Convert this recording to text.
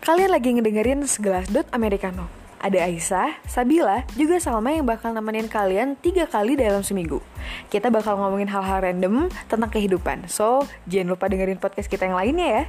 Kalian lagi ngedengerin segelas dot Americano. Ada Aisyah, Sabila, juga Salma yang bakal nemenin kalian tiga kali dalam seminggu. Kita bakal ngomongin hal-hal random tentang kehidupan. So, jangan lupa dengerin podcast kita yang lainnya ya.